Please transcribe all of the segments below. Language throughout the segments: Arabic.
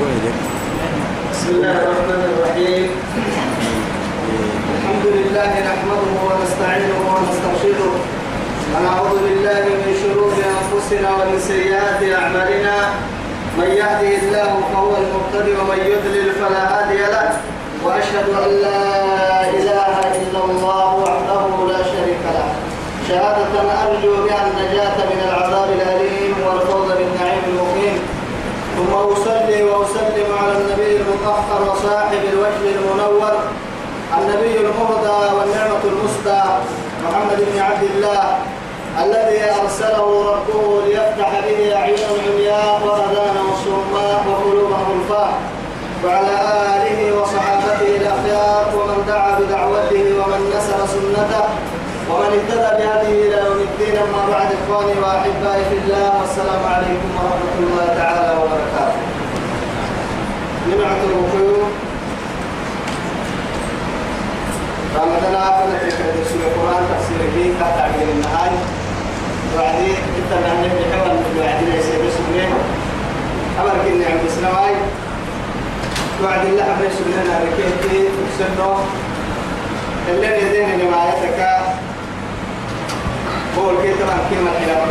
بسم الله الرحمن الرحيم. الحمد لله نحمده ونستعينه ونسترشده. ونعوذ بالله من شرور أنفسنا ومن سيئات أعمالنا. من يهده الله فهو المقتدر ومن يضلل فلا هادي له. وأشهد أن لا إله إلا الله وحده لا شريك له. شهادة أرجو بها المطهر وصاحب الوجه المنور النبي المهدى والنعمة المسدى محمد بن عبد الله الذي أرسله ربه ليفتح به أعين عمياء وأذانا صماء وقلوبا غلفاء وعلى آله وصحابته الأخيار ومن دعا بدعوته ومن نسر سنته ومن اهتدى بهذه إلى يوم الدين أما بعد إخواني وأحبائي في الله والسلام عليكم ورحمة الله تعالى وبركاته. نمعة الوقوع. رمضان آخر فكرة سورة القرآن تفسير به كتعبير النهاية. وعدي إنت من بحوال وعدي ليس بسمه أمر كني عم بسنواي وعد الله حبنا سبحانه ركيتي سنه اللي يدين لمعايتك. قول كي طبعا كلمة حلال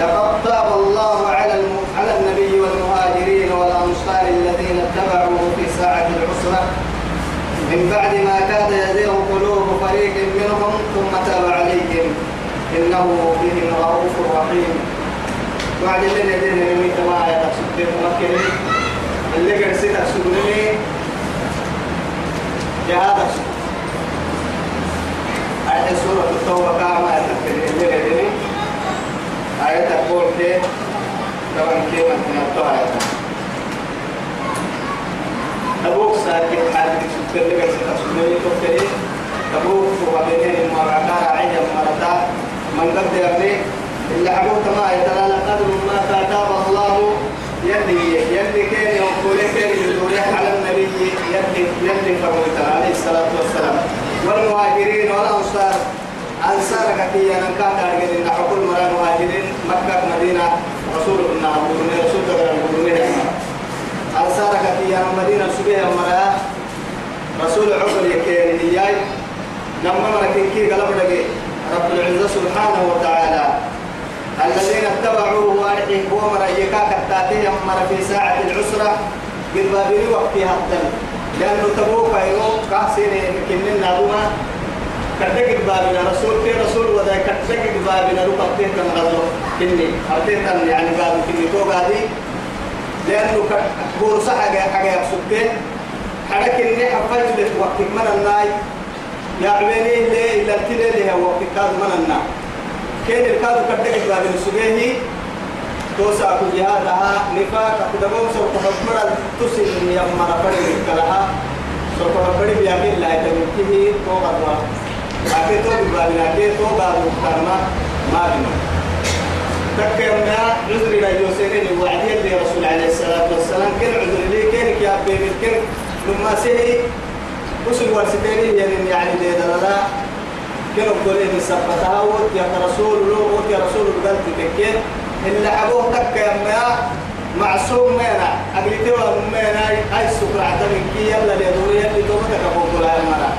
لقد تاب الله على على النبي والمهاجرين والأنصار الذين اتبعوه في ساعة العسرة. من بعد ما كاد يزيغ قلوب فريق منهم ثم تاب عليهم. إنه بهم رؤوف رحيم. بعد اللي ندين من كما يتقصد مكني اللي قد ستقصدني جهاد آية سورة التوبة كما يتقصد آية تقول كي طبعا كيما تنطوها آية. أبوك ساكت سكر اللي قد ستقصدني تبتلي أبوك وبينين المرعكار عيدا مرتا من قد يبني اللي عبوت ما يتلال قدر ما كتاب الله يلي يلي كان يقول كان يقول على النبي يلي يلي فرمت عليه الصلاة والسلام. والمهاجرين والأنصار. أنصار كثيرا أن كان أرجل إن حكم مرا مهاجرين مكة مدينة رسول الله رسول الله أنصار كثيرا مدينة سبيها مرا رسول عقل يكين هياي لما مركين كي قلب لقي رب العزة سبحانه وتعالى. الذين اتبعوه وارحيه ومرأيكا كتاتي أمر في ساعة العسرة قد وقتها الدم. لأنه تبوك أيوه كاسين كنن نابوما كتجد بابنا رسول في رسول وذا كتجد بابنا لو قتيه كان غزو كني. أرتيه كان يعني باب كني. تو غادي لأنه كبور صح حاجة حاجة يقصده حاجة كني حفايت لك وقت من الناي. يا عبيني اللي إلا اللي هو وقت كاد من الناي. كين الكادو كدك باب السبيه توسع جهادها. نفاق تدبون سوف تحمر تسل يا مرا فرد كلها سوف فرد بيامين لا يتمكيه تو غدوا لكن تو باب لكن تو باب كرما ما بنا تكرنا عذر لا يوسفين وعدي اللي رسول عليه الصلاة والسلام كن عذر لي كن يا بيبي كن لما سهي وصل ورستين يعني دي دلالا كانوا قولين سبتها وت يا رسول له وت يا رسول قلت تكين اللي عبوه تك يا معصوم منا أقلتي ومنا أي سكر عدم كي يلا ليدوري يلي تومتك أقول لها المرا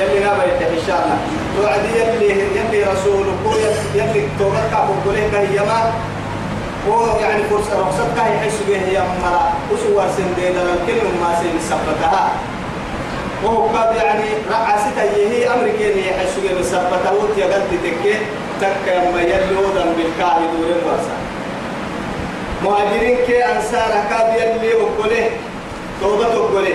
يلي نابا يتحي الله توعدي يلي يلي رسول يلي تومتك أقول لها كيما هو يعني فرصة رخصتك يحس به يا مرا وسوى سندين لكن ما سين سبتها. وهو قد يعني رعاسته هي أمريكين يحسوا من سبته وت يقد تكي تك ما يلودا بالكاهي دور ورسا مهاجرين كي أنصار كاب يلي وقوله توبة وقوله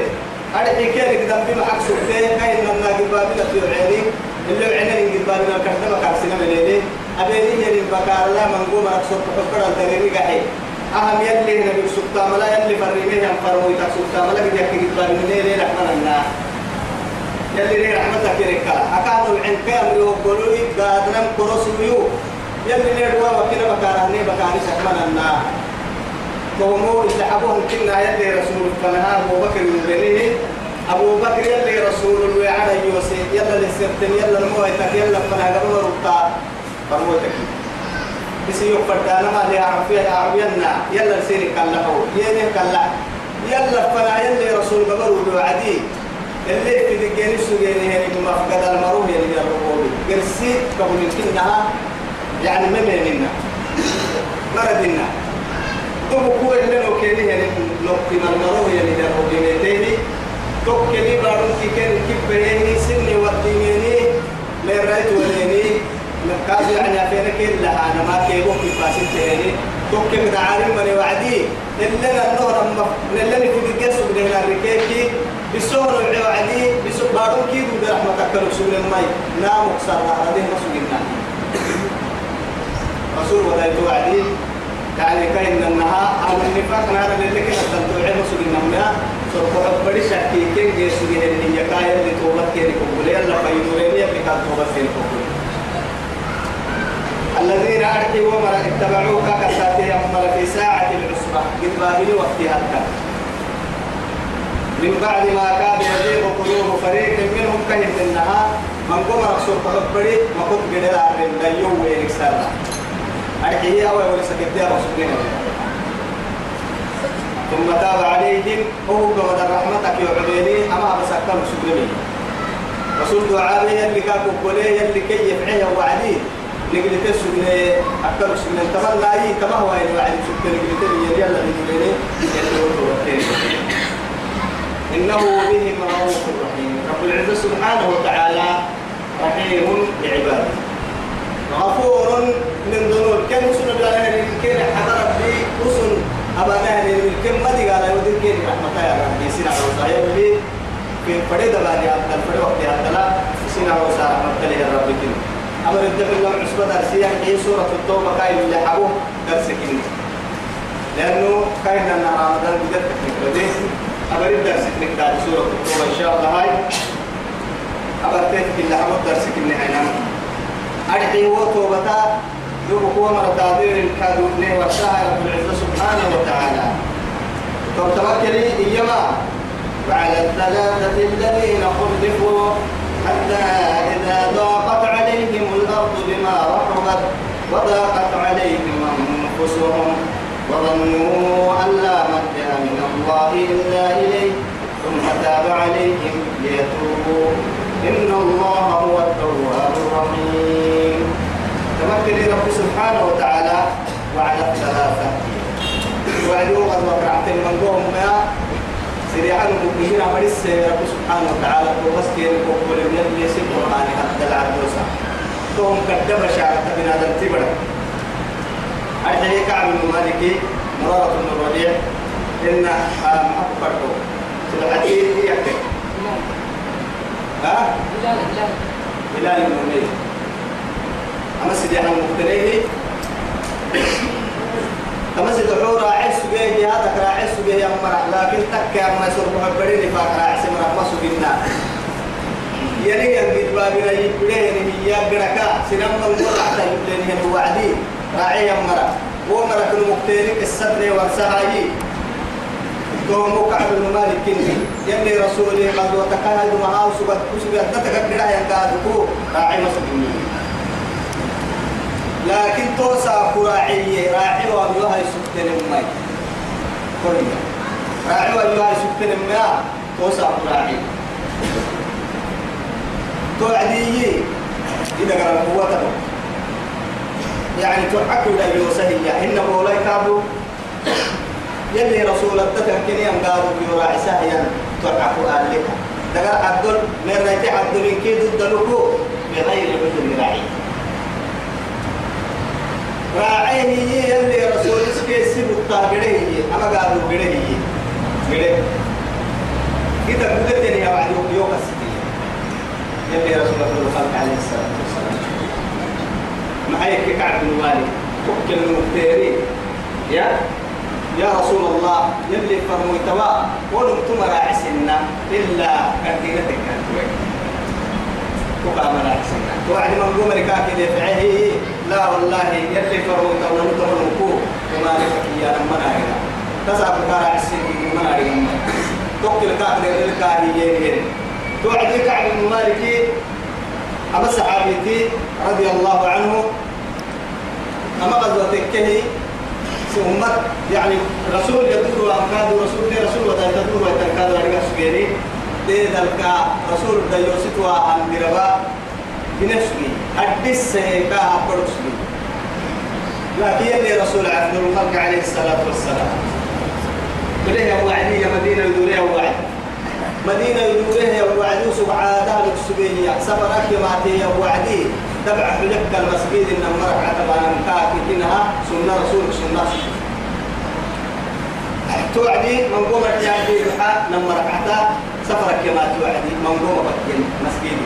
أرحي كي نقدم بما حق سبته كاين من ناقل بابنا في عيني اللي عيني نقدم بابنا كردما كارسنا من إليه أبيني يلي بكار لا من قوم أكسر تفكر الدريري قحي أهم يلي نبي سبتا ملا يلي فرمي هم فرمي تك سبتا ملا قد يكي قد بابنا ليه؟ رحمنا الله. يلي ليه رحمتك يركا أكادوا العين كامل وقولوا قادنا كروس ويو يلي ليه دوا وكنا بكاراني بكاري شكمنا النا اللي حبوهم كنا يلي رسول فنها أبو بكر من بينه أبو بكر يلي رسول الله على يوسف يلا للسرتن يلا المويتك يلا فنا قبل ربطا فرموتك بس يقفر دانا ما لي عرفية عربينا يلا لسيني كالله. يلي كالله. يلا فنا يلي رسول قبل وعدي. اللي في دقيني سجيني هي ما فقد المروه يلي الربوبي قرسي قبل يمكنها يعني ما بيننا مردنا تبو كو اللي لو كيني هي نقطي المروه يلي الربوبي توكلي بارون كي كان كبريني سني وديني من رايت وليني مكاز يعني فينا كل لها أنا ما كيبو في فاسد تاني توكل من عالم من وعدي اللي النهر اللي اللي في الجسم بدنا الركيكي بسور وعدي بسور بارون كي بود رحمة الله رسول الماي نام وكسر هذه مسؤولنا رسول ولا وعدي يعني كاين النها أو النفاق نار اللي كنا تنتوعي مسؤولنا سوف بدي شكي كين جيس دي اللي هي كاية اللي توبت كين كقولي الله فيدورني اللي كان توبت كين كقولي الذين أرحوا ومر اتبعوك كساتي أمر في ساعة العسرة قد وقتها الكلام من بعد ما كان يزيغ قلوب فريق منهم كهن النهار من قم رسول فبري ما كنت قدر أعلم لا ويكسر أرحيه أول ولسكت يا رسول الله. ثم تاب عليهم هو قمد رحمتك يعبيني أما بسكر سكرمي رسول دعاء اللي كاكو قولي اللي كي يفعيه وعدي نقل تسكن أكثر سكن تمام لا يي كما هو يعني وعدي. سكن نقل تبي يلا نقولي إنه بهم رؤوف رحيم. رب العزة سبحانه وتعالى رحيم بعباده. غفور من ذنوب. كم سنة الله كان حضر ربي أسن أبا نهني الكم ما دي قال يودين كين رحمة يا ربي سينا روسا يبلي في فريد باني عبد الفريد وقت هذا لا سينا روسا رحمة الله يا ربي كين أمر الدفع الله عصبة درسية هي سورة التوبة كاين اللي حبوه درس كين لأنه كاين أن رمضان بدأت تكنيك أمر الدرس بعد سورة التوبة إن شاء الله هاي. أمر تيتك اللي حبوه درس كين هاي. أرحي وتوبتا دوب هو مرة تعذير الكادو ابنه والساعة رب العزة سبحانه وتعالى. فبتوكلي إيما. وعلى الثلاثة الذين خلفوا حتى إذا ضاقت عليهم الأرض بما رحبت وضاقت عليهم أنفسهم وظنوا أن لا ملجأ من الله إلا إليه. ثم تاب عليهم ليتوبوا. إن الله هو التواب الرحيم. تمكن رب سبحانه وتعالى وعلى الثلاثة وعدوا قد وقعت من قوم ما سريعا المؤمنين عمل رب سبحانه وتعالى وبس كين وقبل من اللي يسيب قرآن حتى العدوسة توم كدب شعرة من هذا التبر أرحيه كعب بن مالك مرارة بن الربيع إن محبب سلعتي يكتب ها؟ بلال بلال بلال بن أمية أما سيدي أنا مقتنيه أما سيدي حورا عيس بيه هذا كرا عيس بيه يا مرح لكن تك يا ما يسر محبرين فاكرا عيس مرح ما سبينا يعني ينقل بابنا يبليه يعني هي قركا سنما المرة حتى يبليه يعني وعدي راعي يا مرح هو مرح المقتنيه السبني والسهايي توم كعب بن مالك كني يلي رسولي قد وتكاد معاه سبت سبت تتكبر يا كادكو راعي مسلمين لكن توسع قراعي راعي وابيوها يسكتن الماء كل راعي وابيوها يسكتن الماء توسع قراعي توعدي إذا قال قوته يعني تحكي لا يوسهي إن مولاي كابو يلي رسول الدكا كني أن قالوا بيراعي سهيا تحكوا آلك دقا عبدل من رأيتي عبدل من كيد الدلوكو؟ بغير عذر راعي. راعيه يلي رسول اسكي سيبو الطاقره أما قالوا قره قره إذا قدرتني يا بعد يوم السبيل. يلي رسول الله الخلق عليه الصلاة والسلام معي كعب بن مالك وكل المختارين يا؟ يا رسول الله يلي فرموا توا ولم تمر عسنا إلا كثيرتك كانت وقام عسنا توعد من قوم دفعه لا والله يلي فرموا توا ولم تمر وما لك يا لما نارنا تسعب كارا عسنا ما نارنا توكل كاكل الكاهيين توعدي كعب بن مالك أما صحابيتي رضي الله عنه أما غزوة كهي أمت يعني رسول يدور وأمكاد رسول دي رسول ودا يدور ويتنكاد لأنك سجيني دي ذلك رسول دا يوسف وعن دربا بنفسه. حدث سيكا أبرك سجين لكن يلي رسول عبد الخلق عليه الصلاة والسلام. بليه وعدي مدينة يدوريها وعد مدينة يدوريها وعد يوسف عادة لك سجينية سفرك ماتي وعدي تبع حلك المسجد إن مرك عتبا نمكاك إنها سنة رسول سنة. توعدي من قوم الجاهدي بحا نمرك عتا سفرك ما توعدي من قوم بكين مسجد.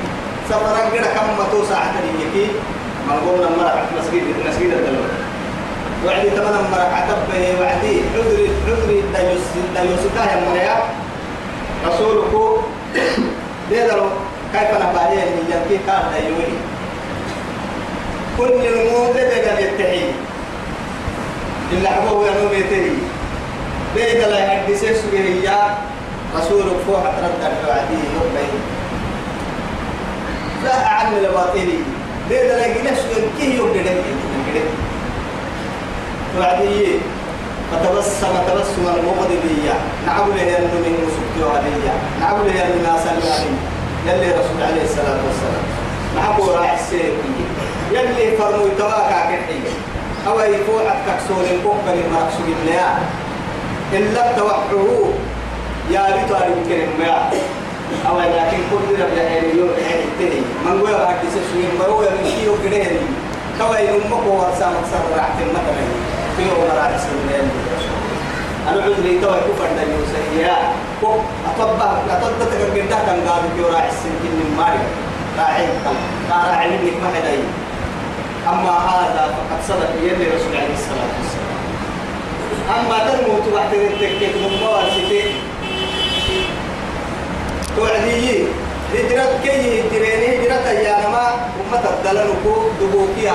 سفرك كده كم متو ساعة يكي من قوم نمرك مسجد مسجد الدلوة وعدي تمام نمرك عتبه وعدي. عذري عذري دايوس دايوسكا يا مريا رسولك ديدرو كيف نباليه من يمكي كان دايوي. كل الموت قال يتحي. إلا عبوه يا نوم يتحي. بيد لا يحدث سوى رسول فوح رد الوعدي يوم بين لا أعلم الباطلي بيد لا يجلس كي يوم بدك وعدي. فتبسم تبسم المغضبية نعم له أنه من مسكت هدية نعم له أنه ناس الوالي يلي رسول عليه الصلاة والسلام. نعم راعي السير يلي فرمو يتواكا كحي. أو يفوحك كسول الكوكب المرقص بالله إلا توحوه يا بيتو يمكن ما أو لكن كل رب يعني يوم التاني من قوي بعد سوين ما هو من كيلو كده كوا يومك هو سامك سر راح مثلا في يوم راح سوين أنا عذري تو كفر دا يوسف يا كو أطبع أطبع تكبر ده كان قاعد في راح السنتين من ماري راعي راعي منك ما حدا أما هذا فقد صدق يلي رسول عليه الصلاة والسلام أما تنمو تبعت التكتيك من مواسطين توعدي هجرة كي هجرين هجرة أيانما أمة الدلنكو دبوكيا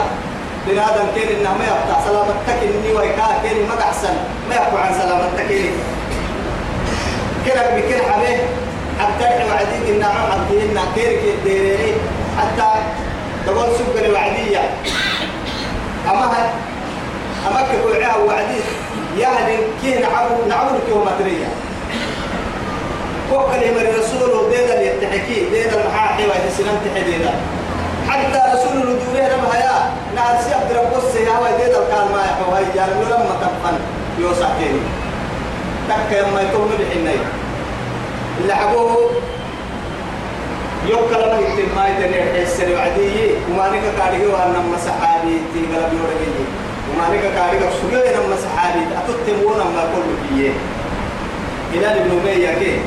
بنادم كين إنه ما يقطع سلامتك إني ويكا كين ما أحسن ما يقطع عن سلامتك إني. كنا بكل حبيه حتى وعدي إن عم عبدي إن كيرك الديريني حتى تقول سوق الوعدية أما هاد أما كقول عها وعدي يا هذي كيه نعبو نعبو كيومترية وكل يمر رسول ديدا يتحكي ديدا المحاحي سنان تحديدا حتى رسول الدوري لما هيا. نعرف سياب دربوس يا وإذا الكال ما يحوى يا لما تفن يوسعتين تك يما يكون بحنين اللي حبوه. يوم كلام يكتب ما يتنير حسن وعدي. وما نك كاريه وأنا مسحابي تيجي بيورجي وما نك كاريه سجوا أنا مسحابي أتتمون ما كل فيه إلى ابن أمية كي.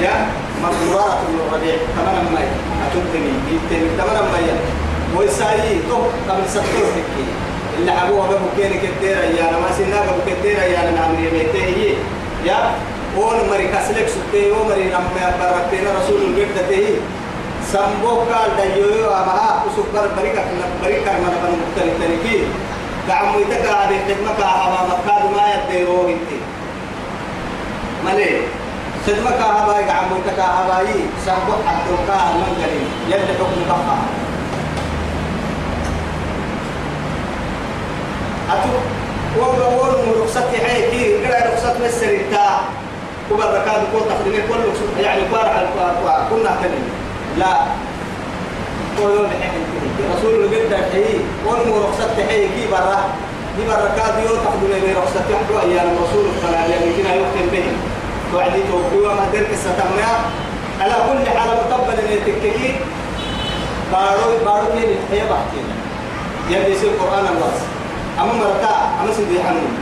يا؟ مرات بن الربيع. تمام ما أتتني يتني تمام ما ويساي تو قبل ستور هكي اللي حبوه أبو كين كتير يا أنا ما سينا أبو كتير يا أنا نعمل يميته يا ون مري كسلك سبتي. ومري نم بركتنا رسول البيت تهي. سمبو قال ديو أما أسوكر بريكا بريكا ما نبغى مختلف تركي دعمو يتكا هذه خدمة أما مكاد ما يديرو انتي مالي خدمة كهباي دعمو يتكا هباي حدو كاه من قريب. يد حكم بقى أتو وقول رخصتي حيكي كده رخصت مسرتا وبعد كاد كل تخدمي كل يعني بارع كنا تنين لا. قولوا رسول البيت الحي ونمو رخصت حي كي برا. دي برا كاد يو تخدمي بي رخصت يحدو أيام الرسول الصلاة يعني كنا يختم به وعدي توقي وما درك ستمنا على كل حال مقبل ان يتككي بارو بارو كي الحياة بحكي يلي يصير القرآن الواسع أما مرتا أما سيدي حنون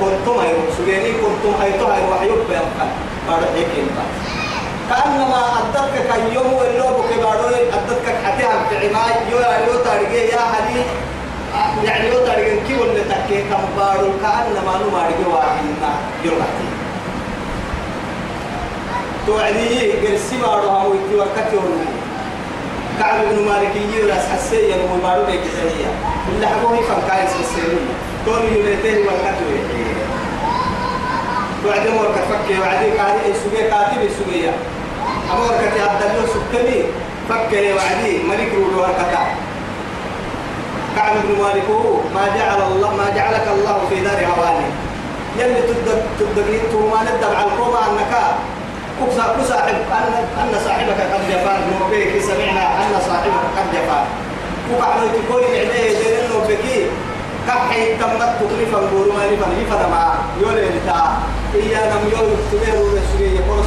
كنتم هاي سجيني كنتم هاي تو هاي وحيوب بيمكن بارو هيك ينبع كأنما أدتك كيوم واللوب كبارو. أدتك حتى عم تعماي يو يو تارجع يا هدي يعني يو تارجع كي ولا تكى كم بارو. كأنما نو مارجع واحدنا يومتي توعدي قرسي بارو هم يتي وقتي ولا كعب بن مالك يجي حسيا ومبارو بيجي اللي حبوه يفهم كايس السيرية توني يلتهي والكتوي وعدي مركة فكي وعدي كاتب السوية كاتب السوية أمركة عبد الله سكني فكي وعدي ملك رود وركتا. كعب بن مالك ما جعل الله ما جعلك الله في دار هواني. يلي تدق تدقين توما ندب على القوم أنك كسا كصاحب أن أن صاحبك قد جفا نوبيك سمعنا أن صاحبك قد جفا وقعنا تقول عليه دين النوبكي كحي تمت تكلفا بورو ما نفا نفا ما يولي لتا. إيا نم يولي تبيرو رسولي يقول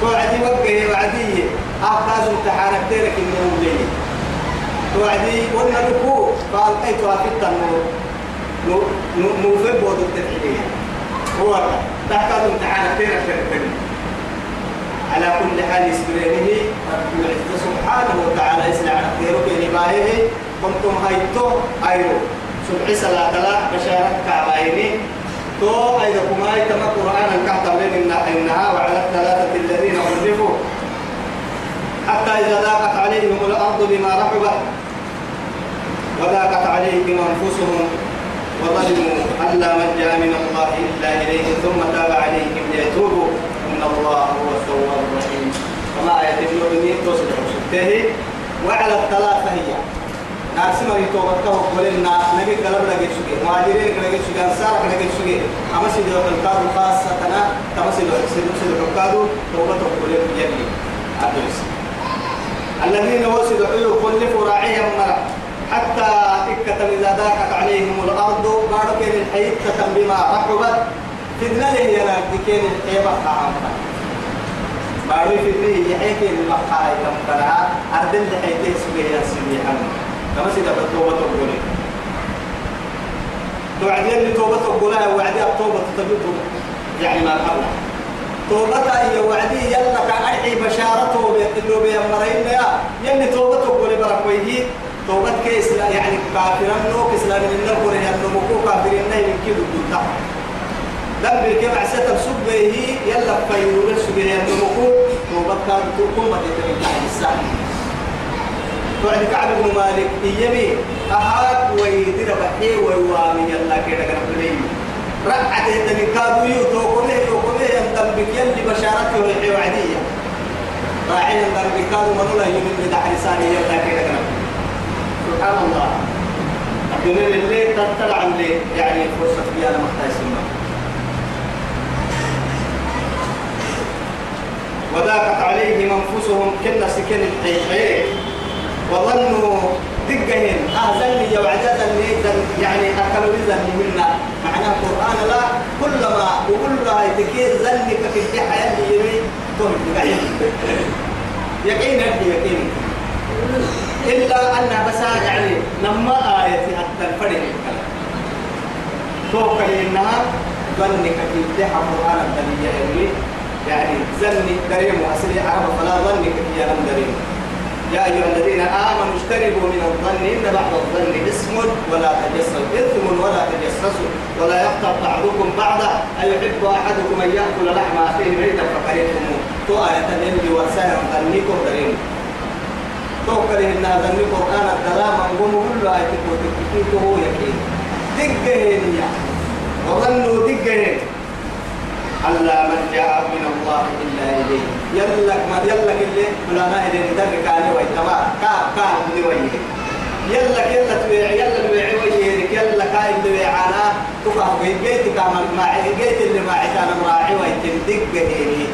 توعدي وقعي وعدي. أحتاج امتحانك تيرك إنه ليه توعدي وأنا نكو قال أي توافق النور. نو في بود التدحيلية هو تحتاج امتحانك تيرك تيرك على كل حال يسبرينه رب العزة سبحانه وتعالى يسلع نقدره بنباهه كنتم هيتو أيرو سبحي صلاة لا بشارك كعبائني. تو أيضا كما يتم قرآنا كحتم لنا إنها وعلى الثلاثة الذين خلفوا حتى إذا ضاقت عليهم الأرض بما رحبت وضاقت عليهم أنفسهم وظلموا أن لا ملجأ من الله إلا إليه ثم تاب عليهم ليتوبوا. إن الله هو التواب الرحيم. وما آية النور تصلح سبته وعلى الثلاثة هي. ناس ما يتوقع قولنا نبي قلب لقي سوكي مهاجرين لقي سوكي أنصار لقي سوكي أما سيدي القادو خاصة. أنا كما سيدي القادو توبة قولين يلي أدرس الذين وصلوا حلو كلفوا راعيا مرة. حتى إكتم إذا ضاقت عليهم الأرض قالوا كين الحيط تتم بما رحبت. فدنا له يا نبي كين الحيط عامة قالوا فدنا يحيي كين المقاعد كم كنا أردن لحيته سبيه سبيه كما سيدا بالتوبة تقولي توعدين اللي توبة تقولها وعدي التوبة تتجد يعني ما قبلها توبة هي وعدي يلا كأرحي بشارته بيتلو بيا مرين يا يلي توبة تقولي بركويه توبة كيس يعني كافرا نو كسلام من نقول يا نمكو كافرين ناي من كيلو دوتا دم بالكما عسيت بسبه يلا فيقول سبه يا نمكو توبة كان تقوم تحت الساعة وعد كعب بن مالك يمي أحد ويدير بحي ويوامي يلا كده كده بلي رقعت يدني كادو يوتو كله يوكله يندم بك يلي بشارته ويحي وعدية. راعي يندم بك كادو منولا يمين بدح لساني يلا كده سبحان الله. الدنيا اللي تطلع اللي يعني فرصة فيها أنا محتاج سنة وضاقت عليهم أنفسهم كنا سكن الحيحين وظنوا دقهن أهزلني وعجزا يعني أكلوا رزقني منا. معناه القرآن لا كلما وكل لها يتكير ذنك في الحياة يمين تهم يقين. يقين إلا أن بس يعني لما آية حتى الفرق توقع إنها ظنك في الحياة القرآن الدنيا يعني ظني دريم وأصلي عرب فلا ظنك في لم دريم. يا أيها الذين آمنوا اجتنبوا من الظن إن بعض الظن اسم ولا تجسسوا إثم ولا تجسسوا ولا يقطع بعضكم بعضا. أيحب أحدكم أن يأكل لحم أخيه ميتا فكرهتموه تو آية يلي ورساها ظنكم دريم. تو كره إن ظن القرآن الكلام أنقوم كل آية تكتبه هو يكين. دقهن يا وظنوا دقهن. ألا من جاء من الله إلا إليه. يلك ما يلك اللي فلانا إذا ندرك عليه ويتما كا كا اللي ويه يلك يلا تويع يلا تويع ويهرك يلا كا اللي ويعانا تقع بيت كامل ما جيت اللي ما عتانا مراعي ويتندق هيني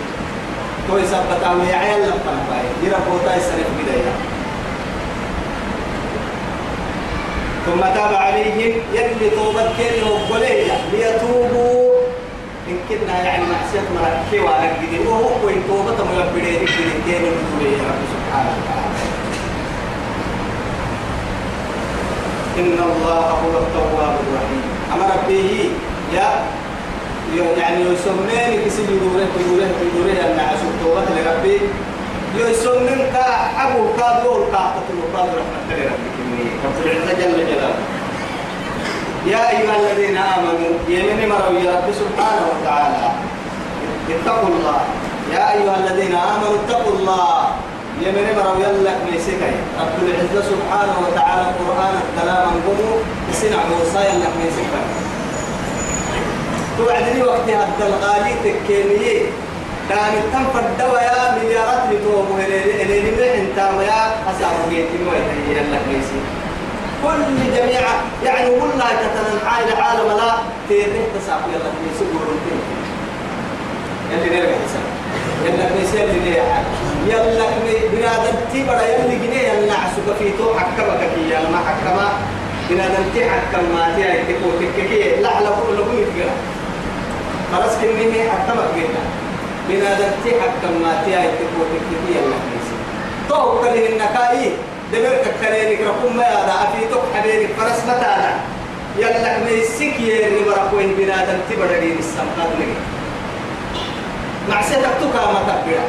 تو يثبت ويع يلا فنفاي يرى بوتا يسرق بداية. ثم تاب عليهم يلي توبت كيري وقليل ليتوبوا إن كنا يعني معصية وأنا جدي وهو كوين توبة مغبرين جدي كين يا رب سبحانه إن الله هو التواب الرحيم. أمر به يا يعني يسمين كسي يدوره يدوره يدوره أن عشر توبة لربي يسمين كا أبو كادور كاتة الوقاد رحمة لربي رب العزة جل جلاله. يا أيها الذين آمنوا يمن مروا يا رب سبحانه وتعالى اتقوا الله. يا أيها الذين آمنوا اتقوا الله. يمن مروا يلك ميسكي رب العزة سبحانه وتعالى القرآن الكلام انقموا سنع موسى يلك ميسكي توعدني وقت هذا الغالي تكيني. دام تنفر الدوايا مليارات لتوم اللي اللي انت ويا أسعب جيتي ويتهيئ لك ميسي كل جميع يعني والله تتنحى إلى عالم لا تيريه تسعب يلا ميسي ورنتين يلي نرجع حسن يلا اللي ليه يلا بنادم تبرا يلي جنيه يلا عسوك في تو حكمك كي يلا ما حكما بنادم تي حكم ما تي تكو تككي. لا لا كل لكم يتقرا خلاص كني حكمك جدا بنادم تي حكم ما تي تكو تككي يلا ميسي تو كله النكاي دبرك كلينك رقم ما هذا في تو حبيبك فرس متى يلا ميسيك يري بركوين بنادم تبرا دين السمقات لك. معسيتك تكا ما تبرا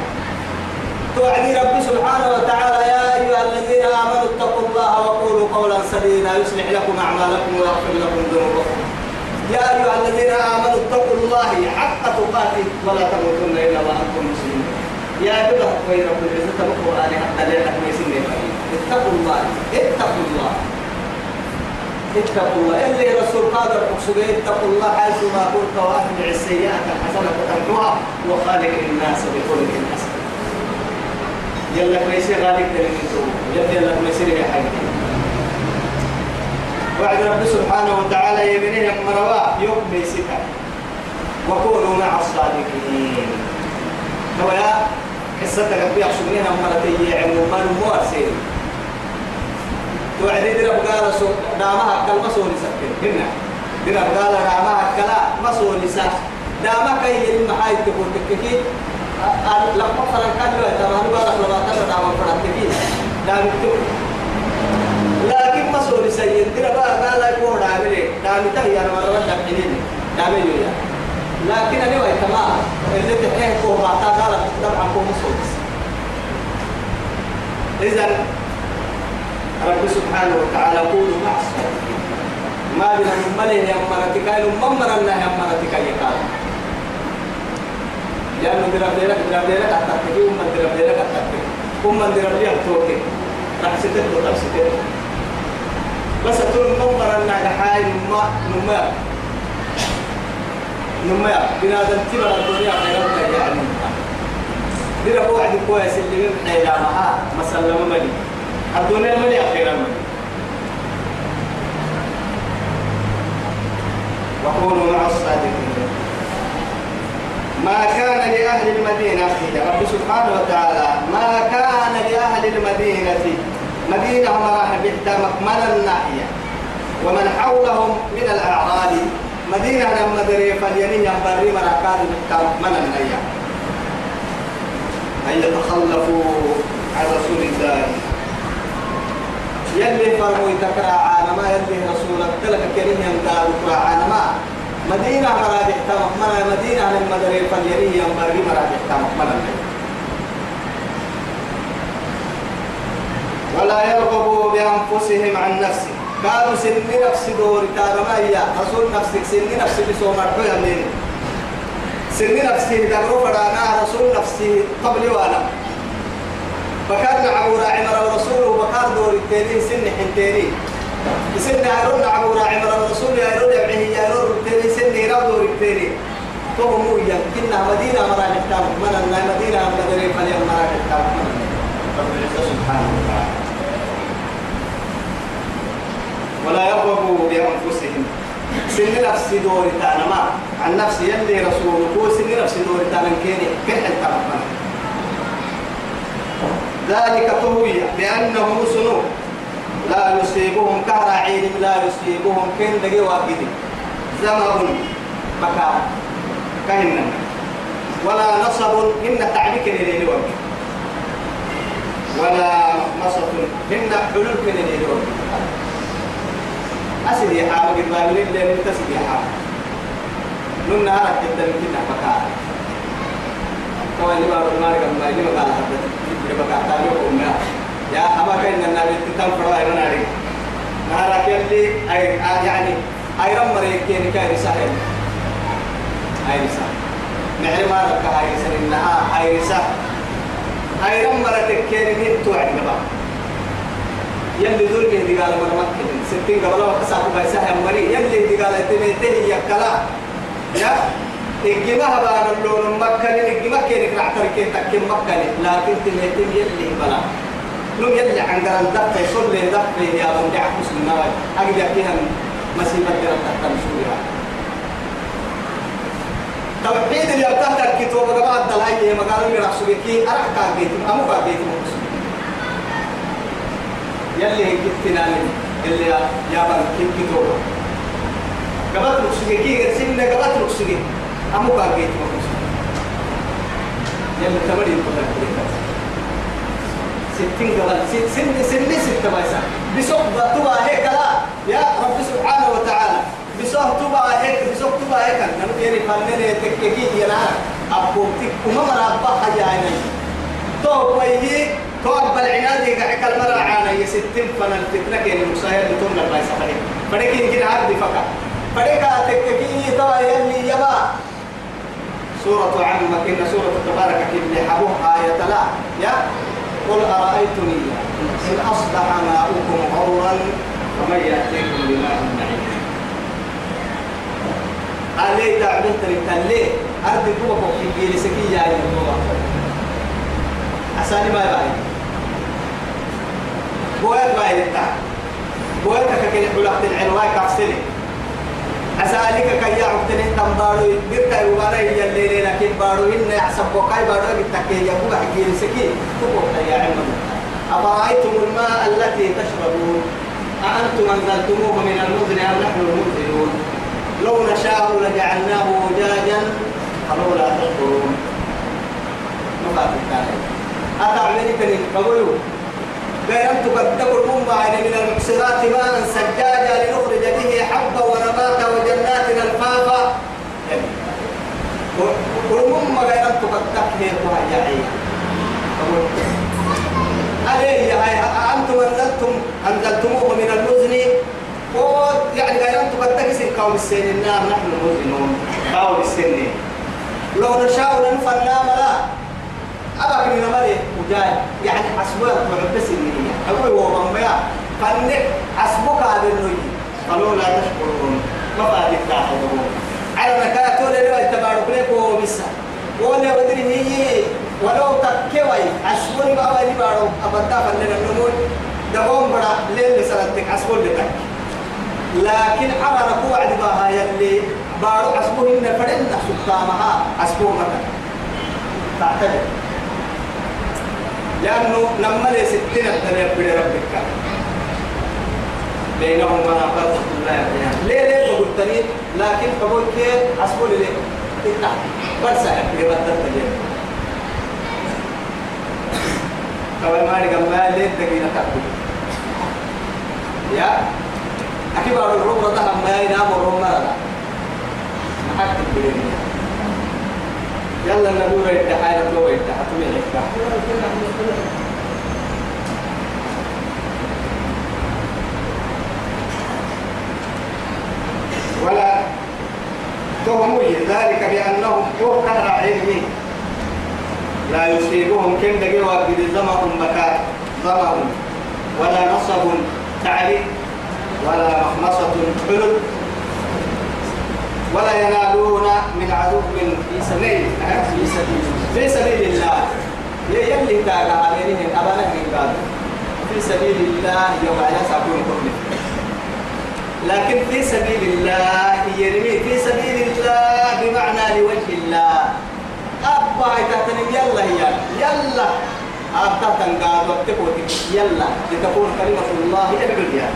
توعدي رب سبحانه وتعالى يا أيها الذين آمنوا اتقوا الله وقولوا قولا سديدا يصلح لكم أعمالكم ويغفر لكم ذنوبكم. يا أيها الذين آمنوا اتقوا الله حق تقاته ولا تموتن إلا وأنتم مسلمون. يا بلا وين رب العزة القرآن حتى لا يحكم سنة اتقوا الله اتقوا الله. اتقوا الله. اللي رسول قادر اقصد اتقوا الله حيث ما كنت وأتبع السيئة الحسنة تمحوها وخالق الناس بخلق حسن. يلا كويس غالب تو يلا كويس يا حبيبي. وعد رب سبحانه وتعالى يبنيه مروا يوم بيسكا وكونوا مع الصادقين. هو يا قصتك أحسبنيها مرتين عموما مواسين توعد درب قال سو دامها كل مسؤول سكين هنا. درب قال دامها كلا مسؤول سك دامك هي المحايد تقول تككي. لما فرن كان له تمام بارك الله تعالى دام فرن تكي دام لكن مسؤول سيد درب قال لا يكون دامي دام تهي أنا مرة دامي دامي يا لكن أنا وين تمام اللي تحيه كوه ما قال طبعا كوه مسؤول إذا رب سبحانه وتعالى يقول مع الصادقين ما بنا من مله يا مرتك أي ممر الله يا مرتك أي قال لأنه درب لك درب لك أتتكي أم درب لك أتتكي أم درب لك توكي وطب ستة بس تقول ممر الله حاي نما نما نما بنادم تبر الدنيا خيرا يعني. درب واحد كويس اللي من حيلا معاه مسلم ملي الدنيا ملي أخيرا ملي وكونوا مع الصادقين. ما كان لأهل المدينة رب سبحانه وتعالى ما كان لأهل المدينة مدينة مراح بحتى مكمل الناحية. ومن حولهم من الأعراب مدينة لما دري فليني ينبري مراكان بحتى مكمل الناحية. أن يتخلفوا عن رسول الله. يلي فرموا يتكرع عالما يلي رسولك تلك كريم ينقال كرع عالما. مدينة مرادح تمك منا مدينة لما دري فليري ينبغي مرادح تمك منا ولا يرغبوا بأنفسهم عن نفسه قالوا سن نفسي دور تارما هي رسول نفسك سن نفسي بسو مرحويا من. سن نفسي دبرو فرانا رسول نفسي قبل وأنا. بكار عبورا عمر الرسول وبكار دور التاني سن حنتيني. سن عيرون عبورا عمر الرسول عيرون يبعيه عيرون التاني سن يرى دور التاني تو مو يمكننا مدينة مرا نحتام من النا مدينة مدري فليم مرا العزة سبحانه وتعالى ولا يرغبوا بأنفسهم. سن نفسي دور تانما عن نفسي يلي رسوله هو سن نفسي دور تانا كيني كن حتى ذلك طوي بأنهم سنو لا يصيبهم كهر عين لا يصيبهم كن دقي واحد زمر مكان كهن ولا نصب إن تعبك لليل ولا نصب إن حلول لليل أسد يا حامل البابلين اللي متسد يا حامل. نمنا هذا جدا كنا مكان. كما يبقى المارك ما يجي مكان هذا يبقى أمنا يا أما كان النبي تتم فرلا يمنا عليك نهارك يلي أي يعني أي رم مريك كين كاي رسالة. أي رسالة. نعلم هذا كهاي رسالة. إنها أي رسالة. أي رم مريك كين من توعد نبا. يلي دول من دقال مرمك ستين قبل وقت ساقو بايسا هم مري يلي دقال تميته يكلا يا؟ إجماع بان اللون مكة إجماع كينك نعترك تكين مكة لكن تنهتم يلي بلا. نو يلي عن قرن دفع يصل لي دفع يا من دعك مسلم نواي أجد فيها مسيبة قرن تحت مسؤولها توحيد اللي ارتهت الكتاب قبل الدلائي مقالوا من رسولك أرح كاجيت أمو كاجيت يلي كتنا اللي يا بن كتاب قبل رسولك كي رسمنا قبل رسولك أمو كاجيت يلي تمرين كلها ستين قبل سن سن ستة بيسا بسوق تبا هيك لا يا رب سبحانه وتعالى بسوق تبا هيك بسوق تبا هيك نحن يعني فنن تككي ينا أبوتك وما مرابا حاجة عيني تو ويهي تو أبا العناد يقعك المرة عانا يستين فن الفتنة كين المساهل لتمنى البيسا فريق فريق يمكن عبد فكا فريق تككي تو يلي يبا سورة عمك إن سورة تبارك اللي حبوها آية لا. يا قل أرأيتني إن أصبح ماؤكم غورا فمن يأتيكم بماء معين علي تعبت لي أرض كوبا في جيل سكي يا يوم أساني ما يبعي بويت ما يدتا بويتك كي حلقت العنواي كفسلي أسألك كي يعبتني تنبارو قرتا يوانا هي الليلة لكن بارو إن يحسب وقاي بارو قرتا يقوم حكي سكي تقول يا عم أفرأيتم الماء التي تشربون؟ أأنتم أنزلتموه من المزن أم نحن المنزلون لو نشاء لجعلناه وجاجا فلولا تشكرون. مفاتيح الثاني أتعملي كنين قبلوا غير أن تقدموا الأمة من المكسرات ماء سجاجا لنخرج به حبا ونباتا وجنات الفافا والأمة أن تقدم هي وهي عليه أنتم أنزلتم أنزلتموه من المزن. يعني أن تقدم قوم السن النار نحن المزنون. قوم السن. لو نشاء لنفنا ملا. أبا من مالي وجاي يعني حسبوك معبس النية أقول هو بمبيا فنك حسبوك هذا النوي. قالوا لا تشكرون. ما بعد التاحدون على مكان تقول لي تبارك لك بس. ولا بدري هي ولو تكوي حسبوني ما أولي بارو. أبدا فلنا النمون دقوم برا. لين سنتك حسبون لك. لكن نكو عد باها يلي. بارو حسبوه إن فرن. سلطانها حسبوه مكان تعتدل لأنه لما لي ستين الدنيا بني ربك. بينهم منافات الله ليه ليه بقول تاني لكن بقول كيف أسبول ليه؟ إتا برسا يبقى بدرت ليه كمان ما نقول ما ليه تجينا تقول يا أكيد بعد الروم رضا ما ينام الروم ما حد تقولين يلا نقول الدحاية لو الدحاية تمين ولا تهموا ذلك بأنهم يوكل علمي. لا يصيبهم كم دقيقة بظمأ بكاء ظمأ ولا نصب تعريف ولا مخمصة حلم. ولا ينالون من عدو في سبيل في سبيل الله. يلي تاغا عليهم أبانا من قال في سبيل الله يوم على سابون كله لكن في سبيل الله يرمي في سبيل الله بمعنى لوجه الله. أبا يتهتنم يلا هي يلا. أبتا تنقاد واتقوتك يلا. لتكون كلمة الله هي العليا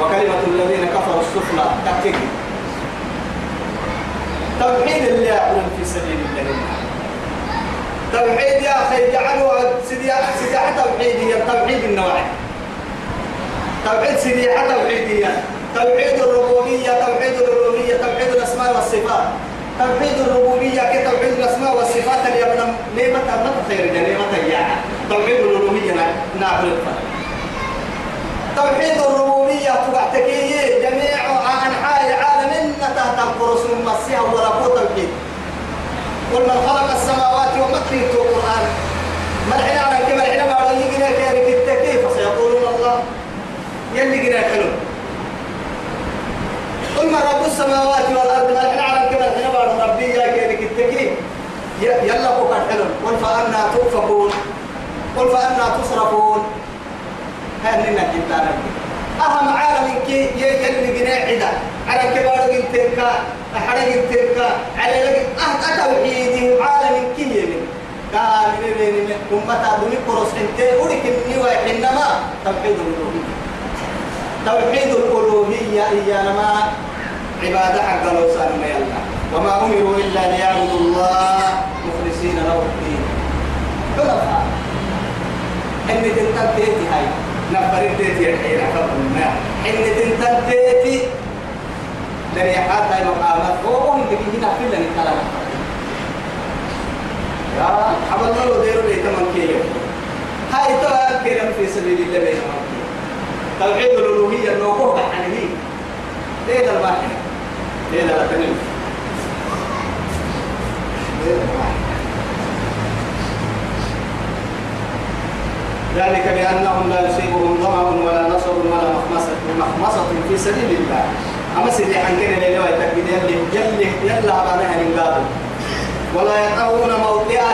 وكلمة الذين كفروا السفلى تكتك توحيد اللي يعلم في سبيل الله. توحيد يا أخي جعلوا سيدي سيدي توحيد هي توحيد النوعين توحيد سيدي توحيدية. توحيد الربوبية توحيد الألوهية توحيد الأسماء والصفات. توحيد الربوبية كتوحيد الأسماء والصفات اللي يبنى نعمة ما خير نعمة يا توحيد الألوهية نعبد توحيد الربوبية تبعتكي جميع أنحاء العالم. القرص من مسيح ولا توحيد قل من خلق السماوات ومكري القرآن. ملحنا على كما الحين ما يجينا كيف كيف سيقولون الله. يلي جنا حلو قل من رب السماوات والأرض؟ ملحنا على يلا قد حلو قل فأنا تؤفكون. قل فأنا تصرفون. هل لنا كتابك أهم عالم كي يلي جنا عدا على كبار جنتك أحد جنتك على لك أه أتوحيدي عالم كي يمين قال من أمة دوني كروس أنت ولك إني وإنما توحيد الألوهية. توحيد الألوهية إيانا ما عبادة حق لو سان ما يلا. وما أمروا إلا ليعبدوا الله مخلصين له الدين. حلفاء إن تنتبهي هاي. الديتي الحين حفظنا إن تنتبهي لن يحاط مقامات هو هم تجي هنا في لن كلام يا حبل الله ديرو لي تمام كيلو هاي تو كلام في سبيل الله بين توحيد الألوهية نوقوه عنه ليه الواحد ليه لا تنين ذلك بأنهم لا يصيبهم ظمأ ولا نصر ولا مخمصة مخمصة في سبيل الله أما سيدي حنكين اللي لو يتكد يلي يلي يلا عبانها ننقابل ولا يطعون موطئا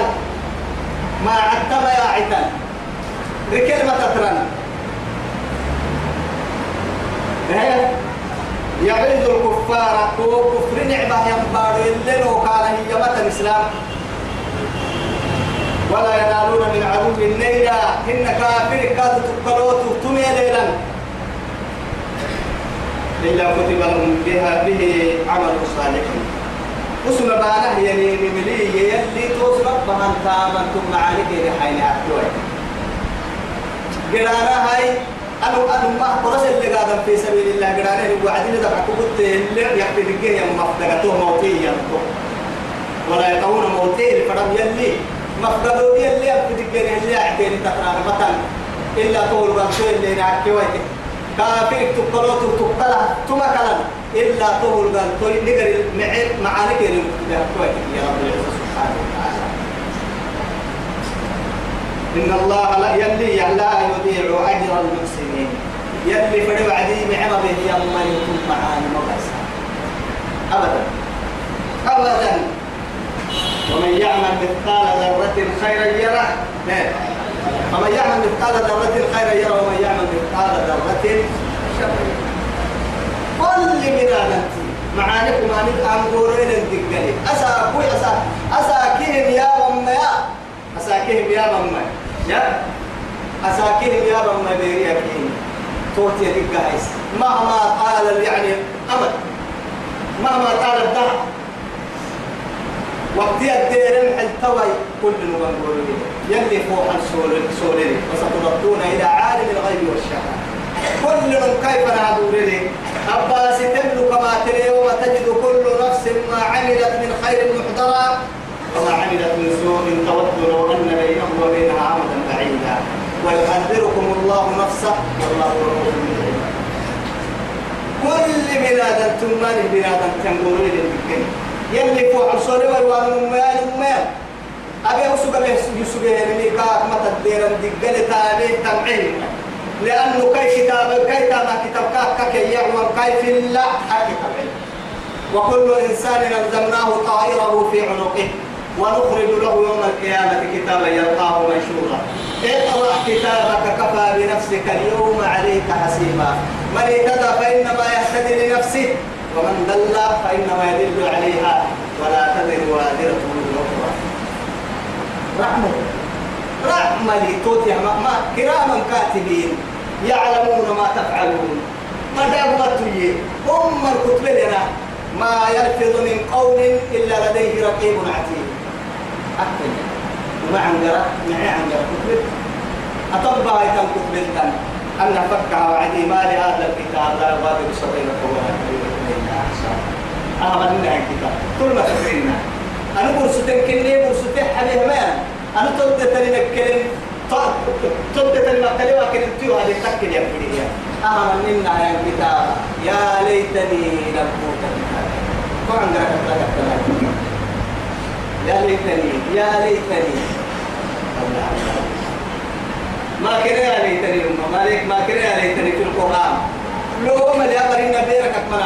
ما عتم يا عتان بكلمة تترن. يعد الكفار. وكفر نعمة ينبار اللي لو كان هي متى الإسلام. ولا ينالون من عدو النيلة. إن كافر كاد تقلوت تمي ليلا. إلا كتب لهم بها به عمل صالح. وسنا بانا يعني مملي يلي توصل بمن تامن ثم معاني كده حين أكلوه قرانا هاي أنا أنا ما قرص اللي قاعد في سبيل الله. قرانا وعدين إذا حكومت اللي يحكي لك يا مفدقته موتيا ولا يقون موتي الفرم يلي. مفدقوا يلي أبدك اللي أعتين تقرأ مثلا إلا طول بنسوي اللي نعكي ويتك. كافر تقلوت تقلا ثم كلام إلا طول بنسوي نقر معانك اللي نعكي يا رب العزة سبحانه وتعالى. إن الله لا يلي لا يضيع أجر المحسنين. يلي فدوا عدي معنا به يما يكون معاني مباسا أبدا. أبدا. ومن يعمل مثقال ذرة خيرا يره. ومن يعمل مثقال ذرة خيرا يره ومن يعمل مثقال ذرة شرا. كل من أنت معانيكم أن أنقورين الدقالي أسا أبوي أسا أسا يا مما يا أساكيهم يا مما يا؟ أساكيهم يا مما بيريا كيهم توتي دقايس مهما طال يعني أمد مهما طال الدهر. وقتي الدير التوي كل نقول يلي فوق السولين وستردون إلى عالم الغيب والشهادة. كل كيف نعبد لي أباس تملك ما تري يوم تجد كل نفس ما عملت من خير محضرا. وما عملت من سوء تود لو أن بينه وبينها عمدا بعيدا. ويحذركم الله نفسه والله رؤوف كل بلاد تمان بلاد تنقلوا للمكان يلي فوق الصورة والوان المال المال أبي أسوق به يسوق يعني كاك ما تدير الدقل تابع تمعين. لأنه كي كتاب كي تابع كتاب كاك كي يعمل كي في الله حق وكل إنسان ألزمناه طائره في عنقه. ونخرج له يوم القيامة كتابا يلقاه منشورا اقرأ كتابك كفى بنفسك اليوم عليك حسيبا. من اهتدى فإنما يهتدي لنفسه. ومن دل فإنما يدل عليها ولا تذر وادرة من أخرى. رحمة. رحمة لتوتي ما كراما كاتبين يعلمون ما تفعلون. ما دابتوا هم الكتب لنا ما يلفظ من قول إلا لديه رقيب عتيد. أكتب. وما عندنا معي عندنا كتب أطبع يتم كتب أن فك وعدي ما لهذا الكتاب لا يغادر صغيرة ولا كبيرة كل ما أنا برسوتين كني برسوتين حبيب ما أنا تبدأ تاني نكلم تبدأ تاني نكلم لكن تيو هذه تكل يا بدي أهلا منا يا الكتاب يا ليتني لم أوت الكتاب ما عندنا كتاب يا ليتني يا ليتني ما كنا يا ليتني ما ليك ما كنا يا ليتني في القرآن لو ما لي أمرين بيرك أكمل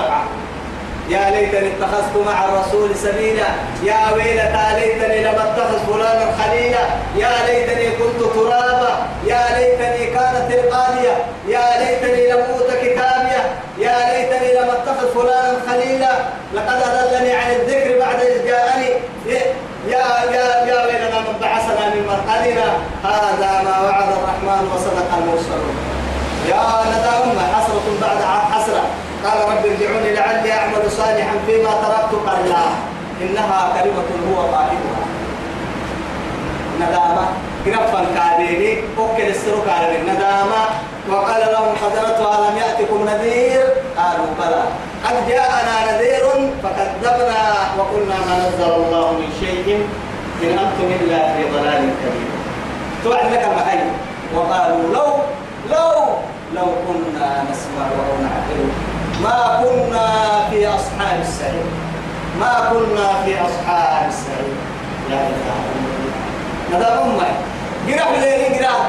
يا ليتني اتخذت مع الرسول سبيلا. يا ويلتى ليتني لم اتخذ فلانا خليلا. يا ليتني كنت ترابا. يا ليتني كانت القاضية يا ليتني لم أوت كتابيا. يا ليتني لم اتخذ فلانا خليلا. لقد أضلني عن الذكر بعد إذ جاءني. يا يا يا ويلنا من بعثنا من مرقدنا. هذا ما وعد الرحمن وصدق المرسلون. يا ندى حسرة بعد حسرة. قال رب ارجعوني لعلي أعمل صالحا فيما تركت. قال لا إنها كلمة هو قائلها ندامة. كرفا كاريني أوكل السرق على الندامة وقال لهم حضرتها لم يأتكم نذير. قالوا بلى. قد جاءنا نذير فكذبنا وقلنا ما نزل الله من شيء إن أنتم إلا في ضلال كبير. توعد لك المحي وقالوا لو لو لو كنا نسمع أو نعقل. ما كنا في أصحاب السعير ما كنا في أصحاب السعير لا إله إلا الله هذا أمي قرأ لي قرأ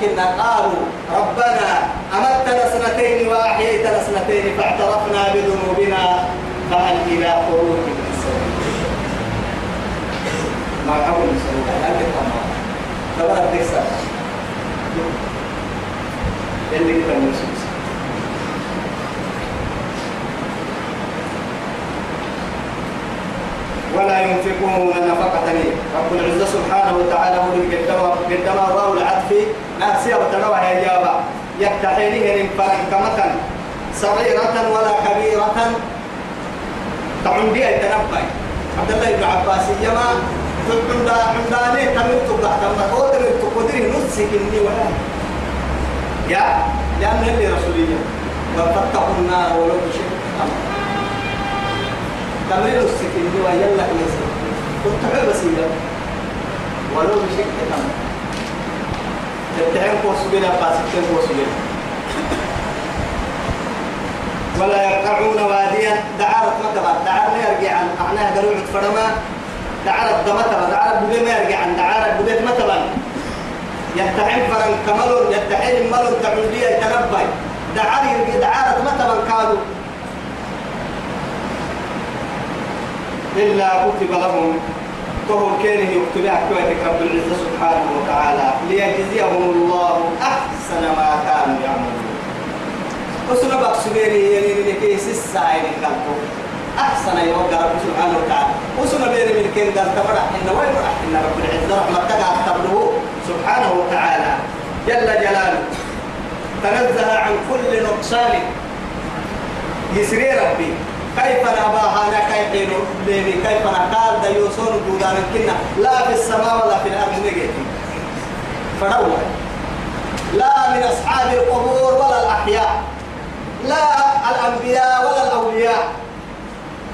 كنا قالوا ربنا أمتنا سنتين وأحييتنا سنتين فاعترفنا بذنوبنا فهل إلى خروج من سبيل ما حول سبيل أنت تمام تبارك تكسر اللي كده ولا ينفقون نفقة رب العزة سبحانه وتعالى هو قدما قدما واو العطف. ناسيا وتنوى يا جابا يكتحينه من كمة صغيرة ولا كبيرة. تعندي أي تنبأ عبد الله بن عباس يما عند عنداني تمرت بعد ما قدر تقدر نسك إني ولا. يا لأن اللي رسولية. وفتقوا النار ولو بشيء. تمرين السكين دي ويلا يسر كنت حلو بسيطة ولو بشيء تمام تتعين قوس بلا قاسكين قوس بلا ولا يقعون واديا دعارة مكبا دعارة ما يرجع عن معناها قالوا فرما دعارة دمتبا دعارة بدي ما يرجع عن دعارة بدي متبا يتعين فرن كمل يتعين مل تعودي يتنبي دعارة دعارة متبا كادوا إلا كتب لهم فهو كانه يكتب أكواتك رب العزة سبحانه وتعالى. ليجزيهم الله أحسن ما كانوا يعملون. وسنة بقى سبيري يعني من كيس السائل قلبه. أحسن يوقع رب سبحانه وتعالى. وسنة بيري من كين قال تبرع إن وين راح إن رب العزة رحمة تقع سبحانه وتعالى. جل جلاله. تنزه عن كل نقصان. يسري ربي. كيف نباها أنا كيف بيبي كيف نقال دا يوسون بودان كنا لا في السماء ولا في الأرض نجيتي فروح لا من أصحاب القبور ولا الأحياء لا الأنبياء ولا الأولياء.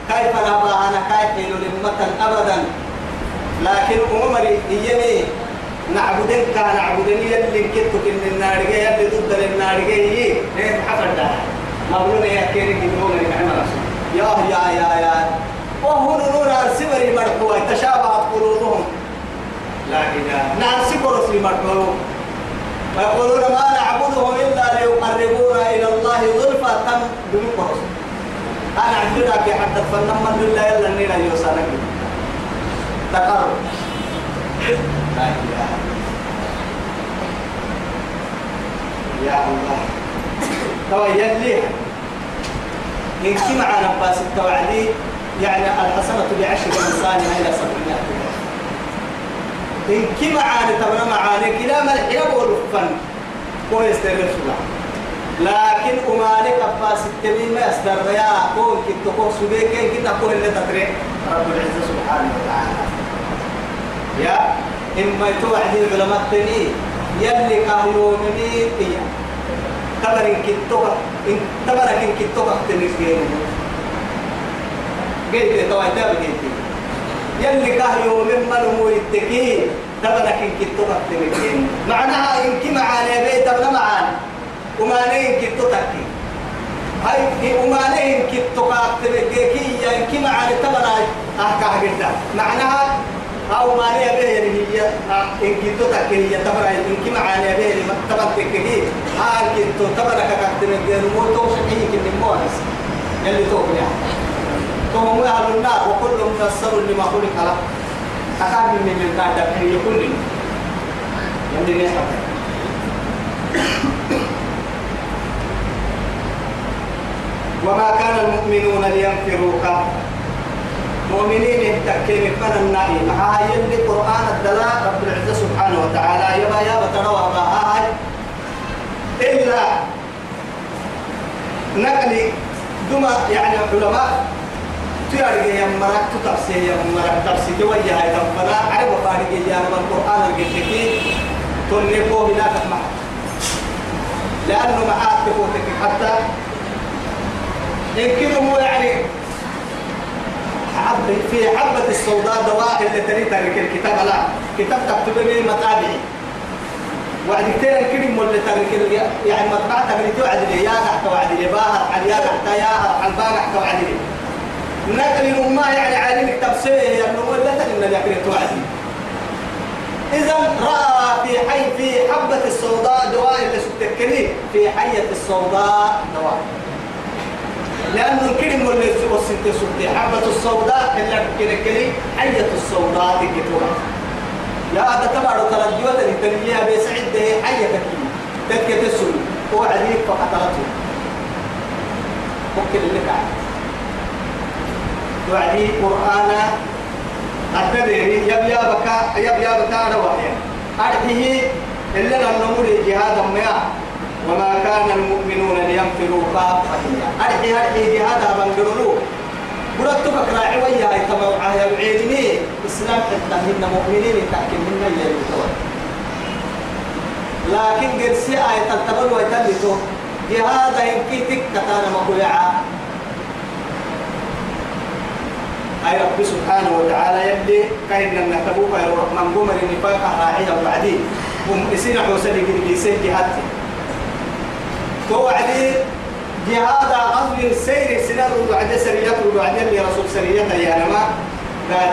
كيف نباها كيف لمة أبدا؟ لكن عمري يمي نعبدن كان نعبدن يلي كتك من النار يلي ضد النار هي حفر ده. مبلون يا كيري كدوم نعمة رسول يا يا يا. يا وهو نور سمري مرحوة تشابهت قلوبهم لا إله. نعم سكر في مرحوة ويقولون ما نعبدهم إلا ليقربونا إلى الله ظلفة تم بمقر أنا في حد فنما لله يلا نينا يوسانك تقرب. لا إله. يا الله. تو يلي إن كما على باس التوعدي يعني الحسنة بعشر أمثالها إلى سبعمائة. إن كما عاد تبنا معاني كلا ملح يبول فن كويس ترسل لكن أمانك أباس التميم يستر يا كون كنت كون سبيك كنت كون اللي تتري رب العزة سبحانه وتعالى. يا إما توعدي العلماء التنين. يلي كاهيون مين تبر إن كتوك إن تبر إن كتوك تنس جيرو جيت توا تاب جيت يلي كه يوم من مو يتكي تبر إن كتوك تنس جيرو معناها إن كي معانا بيت تبنا معانا وما نين كتوك هاي وما نين كتوك تنس جيكي إن كي معانا تبر أحكاه جدا معناها أو ما نيا به هي إن كنتو تكيه تبرع إن كي معاني به يعني تبرع تكيه ها كنتو تبرع كاكتن الجير مو توشكيه كن مونس يلي توقع فهم أهل النار وكلهم ميسر لما خلق له أخاف من من قاعد هي كل يعني نحن وما كان المؤمنون لينفروا كافة مؤمنين يتكلم من النائي هاي اللي قرآن الدلاء رب العزة سبحانه وتعالى. يبا يا بتروى هاي. إلا نقلي دما يعني علماء تيارجي يا مرات تفسير يا مرات تفسير توجه هاي تفنا عرب فارجي يا من القرآن الجدكي تنقوا هناك معه لأنه معاك تفوتك حتى يمكنه يعني حب في حبة السوداء دواء اللي تريد الكتاب لا. كتاب تكتب به متابعي وعد كتير الكلمة اللي ترك يعني مطبعة ترك توعد لي يا تحت وعد لي باهر عن يا تحت يا عن باهر تحت وعد لي نقل ما يعني عالم تفسير يعني ولا تنم اللي توعد إذا رأى في حي في حبة السوداء دواء اللي ستكني في حية السوداء دواء لأنه الكلمة اللي وصلت سبتي حبة السوداء اللي كده كده حية السوداء تكتوها يا هذا تبع ترجوة التنمية بيسعد ده حية كتير تكت السل هو عديد فقتلته ممكن اللي كان توعدي قرآن. التدري يب يا بكا يب يا بكا رواية أرحيه اللي نمر جهاد ما وما كان المؤمنون لينفروا كافة أرحي أرحي جهاد بنقرلو برتك راعي ويا هاي تبع يا بعيني إسلام حتى هن مؤمنين تحكم من يلي لكن قد سي آية تلتبر ويتلتو جهاد يمكن تكتانا مقلعا أي رب سبحانه وتعالى يبدي كأن النتبوك يا الرحمن قمر النفاق راعيها وبعدين هم إسينا حوسني قد بيسين جهادتي توعدي جهاد أصل سير سنر وعد سريات وعد اللي رسول سريات يا نما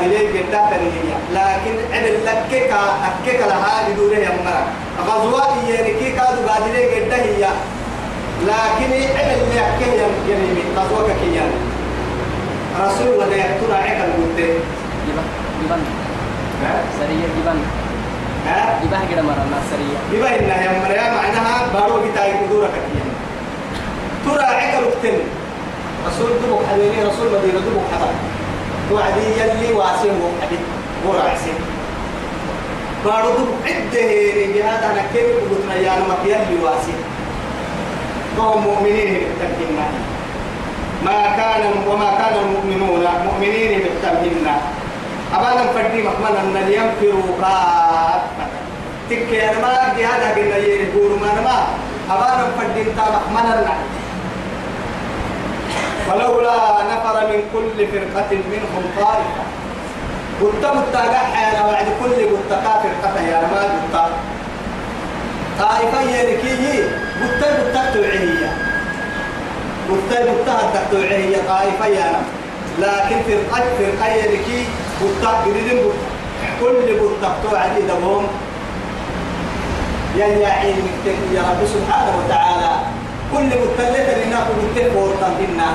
ليه قد هي لكن عمل لك أكيكا لها لدوره يا مرا غزوات يعني كيكا بعد ليه قد هي. لكن عمل لك يعني غزوات كيان رسول الله يقتل عيك المدة جبان. سرية جبان. ها؟ جباه كده مرة سرية. بما إنها يا مريم معناها بارو كتاي كدورة كتير. ترى عقل اكتن رسول دبك حبيبي رسول مدينة دبك حبا توعدي يلي واسم وحدي ورا عسين بارو دبك عدة رجال أنا كيف قلت يا نمك يلي واسم فهم مؤمنين بالتمكين ما كان وما كان المؤمنون مؤمنين بالتمكين أبانا فردي مكمنا أن ينفروا كافة تكي أنا ما أجي هذا قلنا يقولوا ما أنا ما أبانا فردي انت مكمنا ولولا نفر من كل فرقة منهم طائفة. قلت متاقع أنا وعد كل قلت قطع يا ما قلت طائفة يركي قلت قلت توعية قلت قلت توعية طائفة يا لكن فرقة فرقة يركي قلت قريدين كل قلت توعد دمهم يا عين يا رب سبحانه وتعالى. كل متلفة لنا قلت فورتا بنا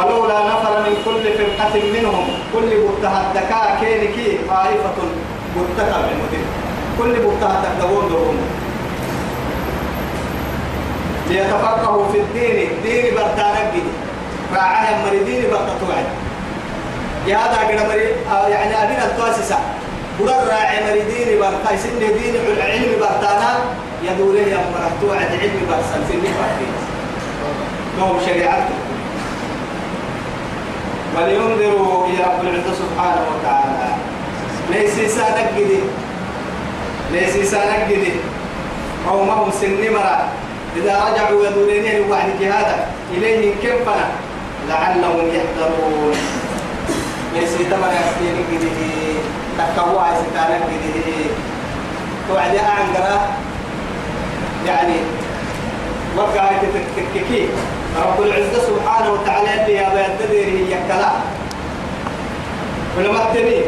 فلولا نفر من كل فرقة منهم كل بتها الدكاء كينكي طائفة بتها بالمدين كل بتها تقدرون دورهم. ليتفقهوا في الدين دين برتانك جدي راعها مريدين برتطوعد هذا قد مري يعني أبينا التواسسة قرر راعي مريدين برتا يسن دين العلم برتانا. يدوره يا مرتوعد علم برسل في المفاتيح نوم شريعته. ولينذروا يا رب العزة سبحانه وتعالى. ليس سانك جدي ليس سانك جدي قومهم سن إذا رجعوا يدورين الوعد هذا إليه كفنا لعلهم يحذرون. ليس تمر يحكي جدي تكوا ستانك جدي توعد أعنقرا يعني وقع تككي رب العزة سبحانه وتعالى اللي يا بيددير هي كلا. ولما تبي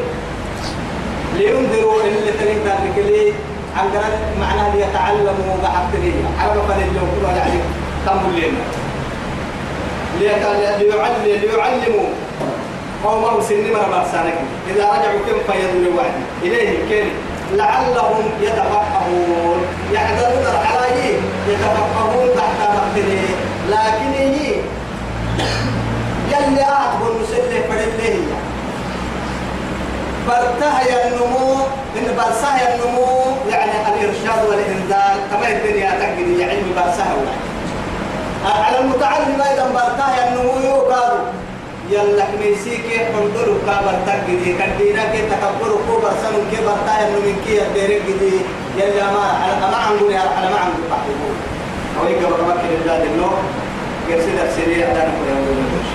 لينذروا اللي تريد ذلك لي. عن قرأت معناه ليتعلموا بحق لي. على ما كل على عليك كم لنا ليعلم ليعلموا. قومه سن مرة برسانك إذا رجعوا كم فيدوا وعد إليه كم لعلهم يتفقهون. يحذرون على يتفقهون تحت مقتله لكن هي يلي أعطوا المسلح فلله برتها النمو إن برسها النمو يعني الإرشاد والإنذار كما الدنيا تجد يعني برسها على المتعلم أيضا برتها النمو يوكادو يلا ميسيك حنظر كابر تجدي كدينا كي تكبر كوبر سنو كي برتها النمو كي يديرك دي يلا ما ما عنقول على ما عنقول بعدين أو يقبل ما كده النور يرسل السريع كل يوم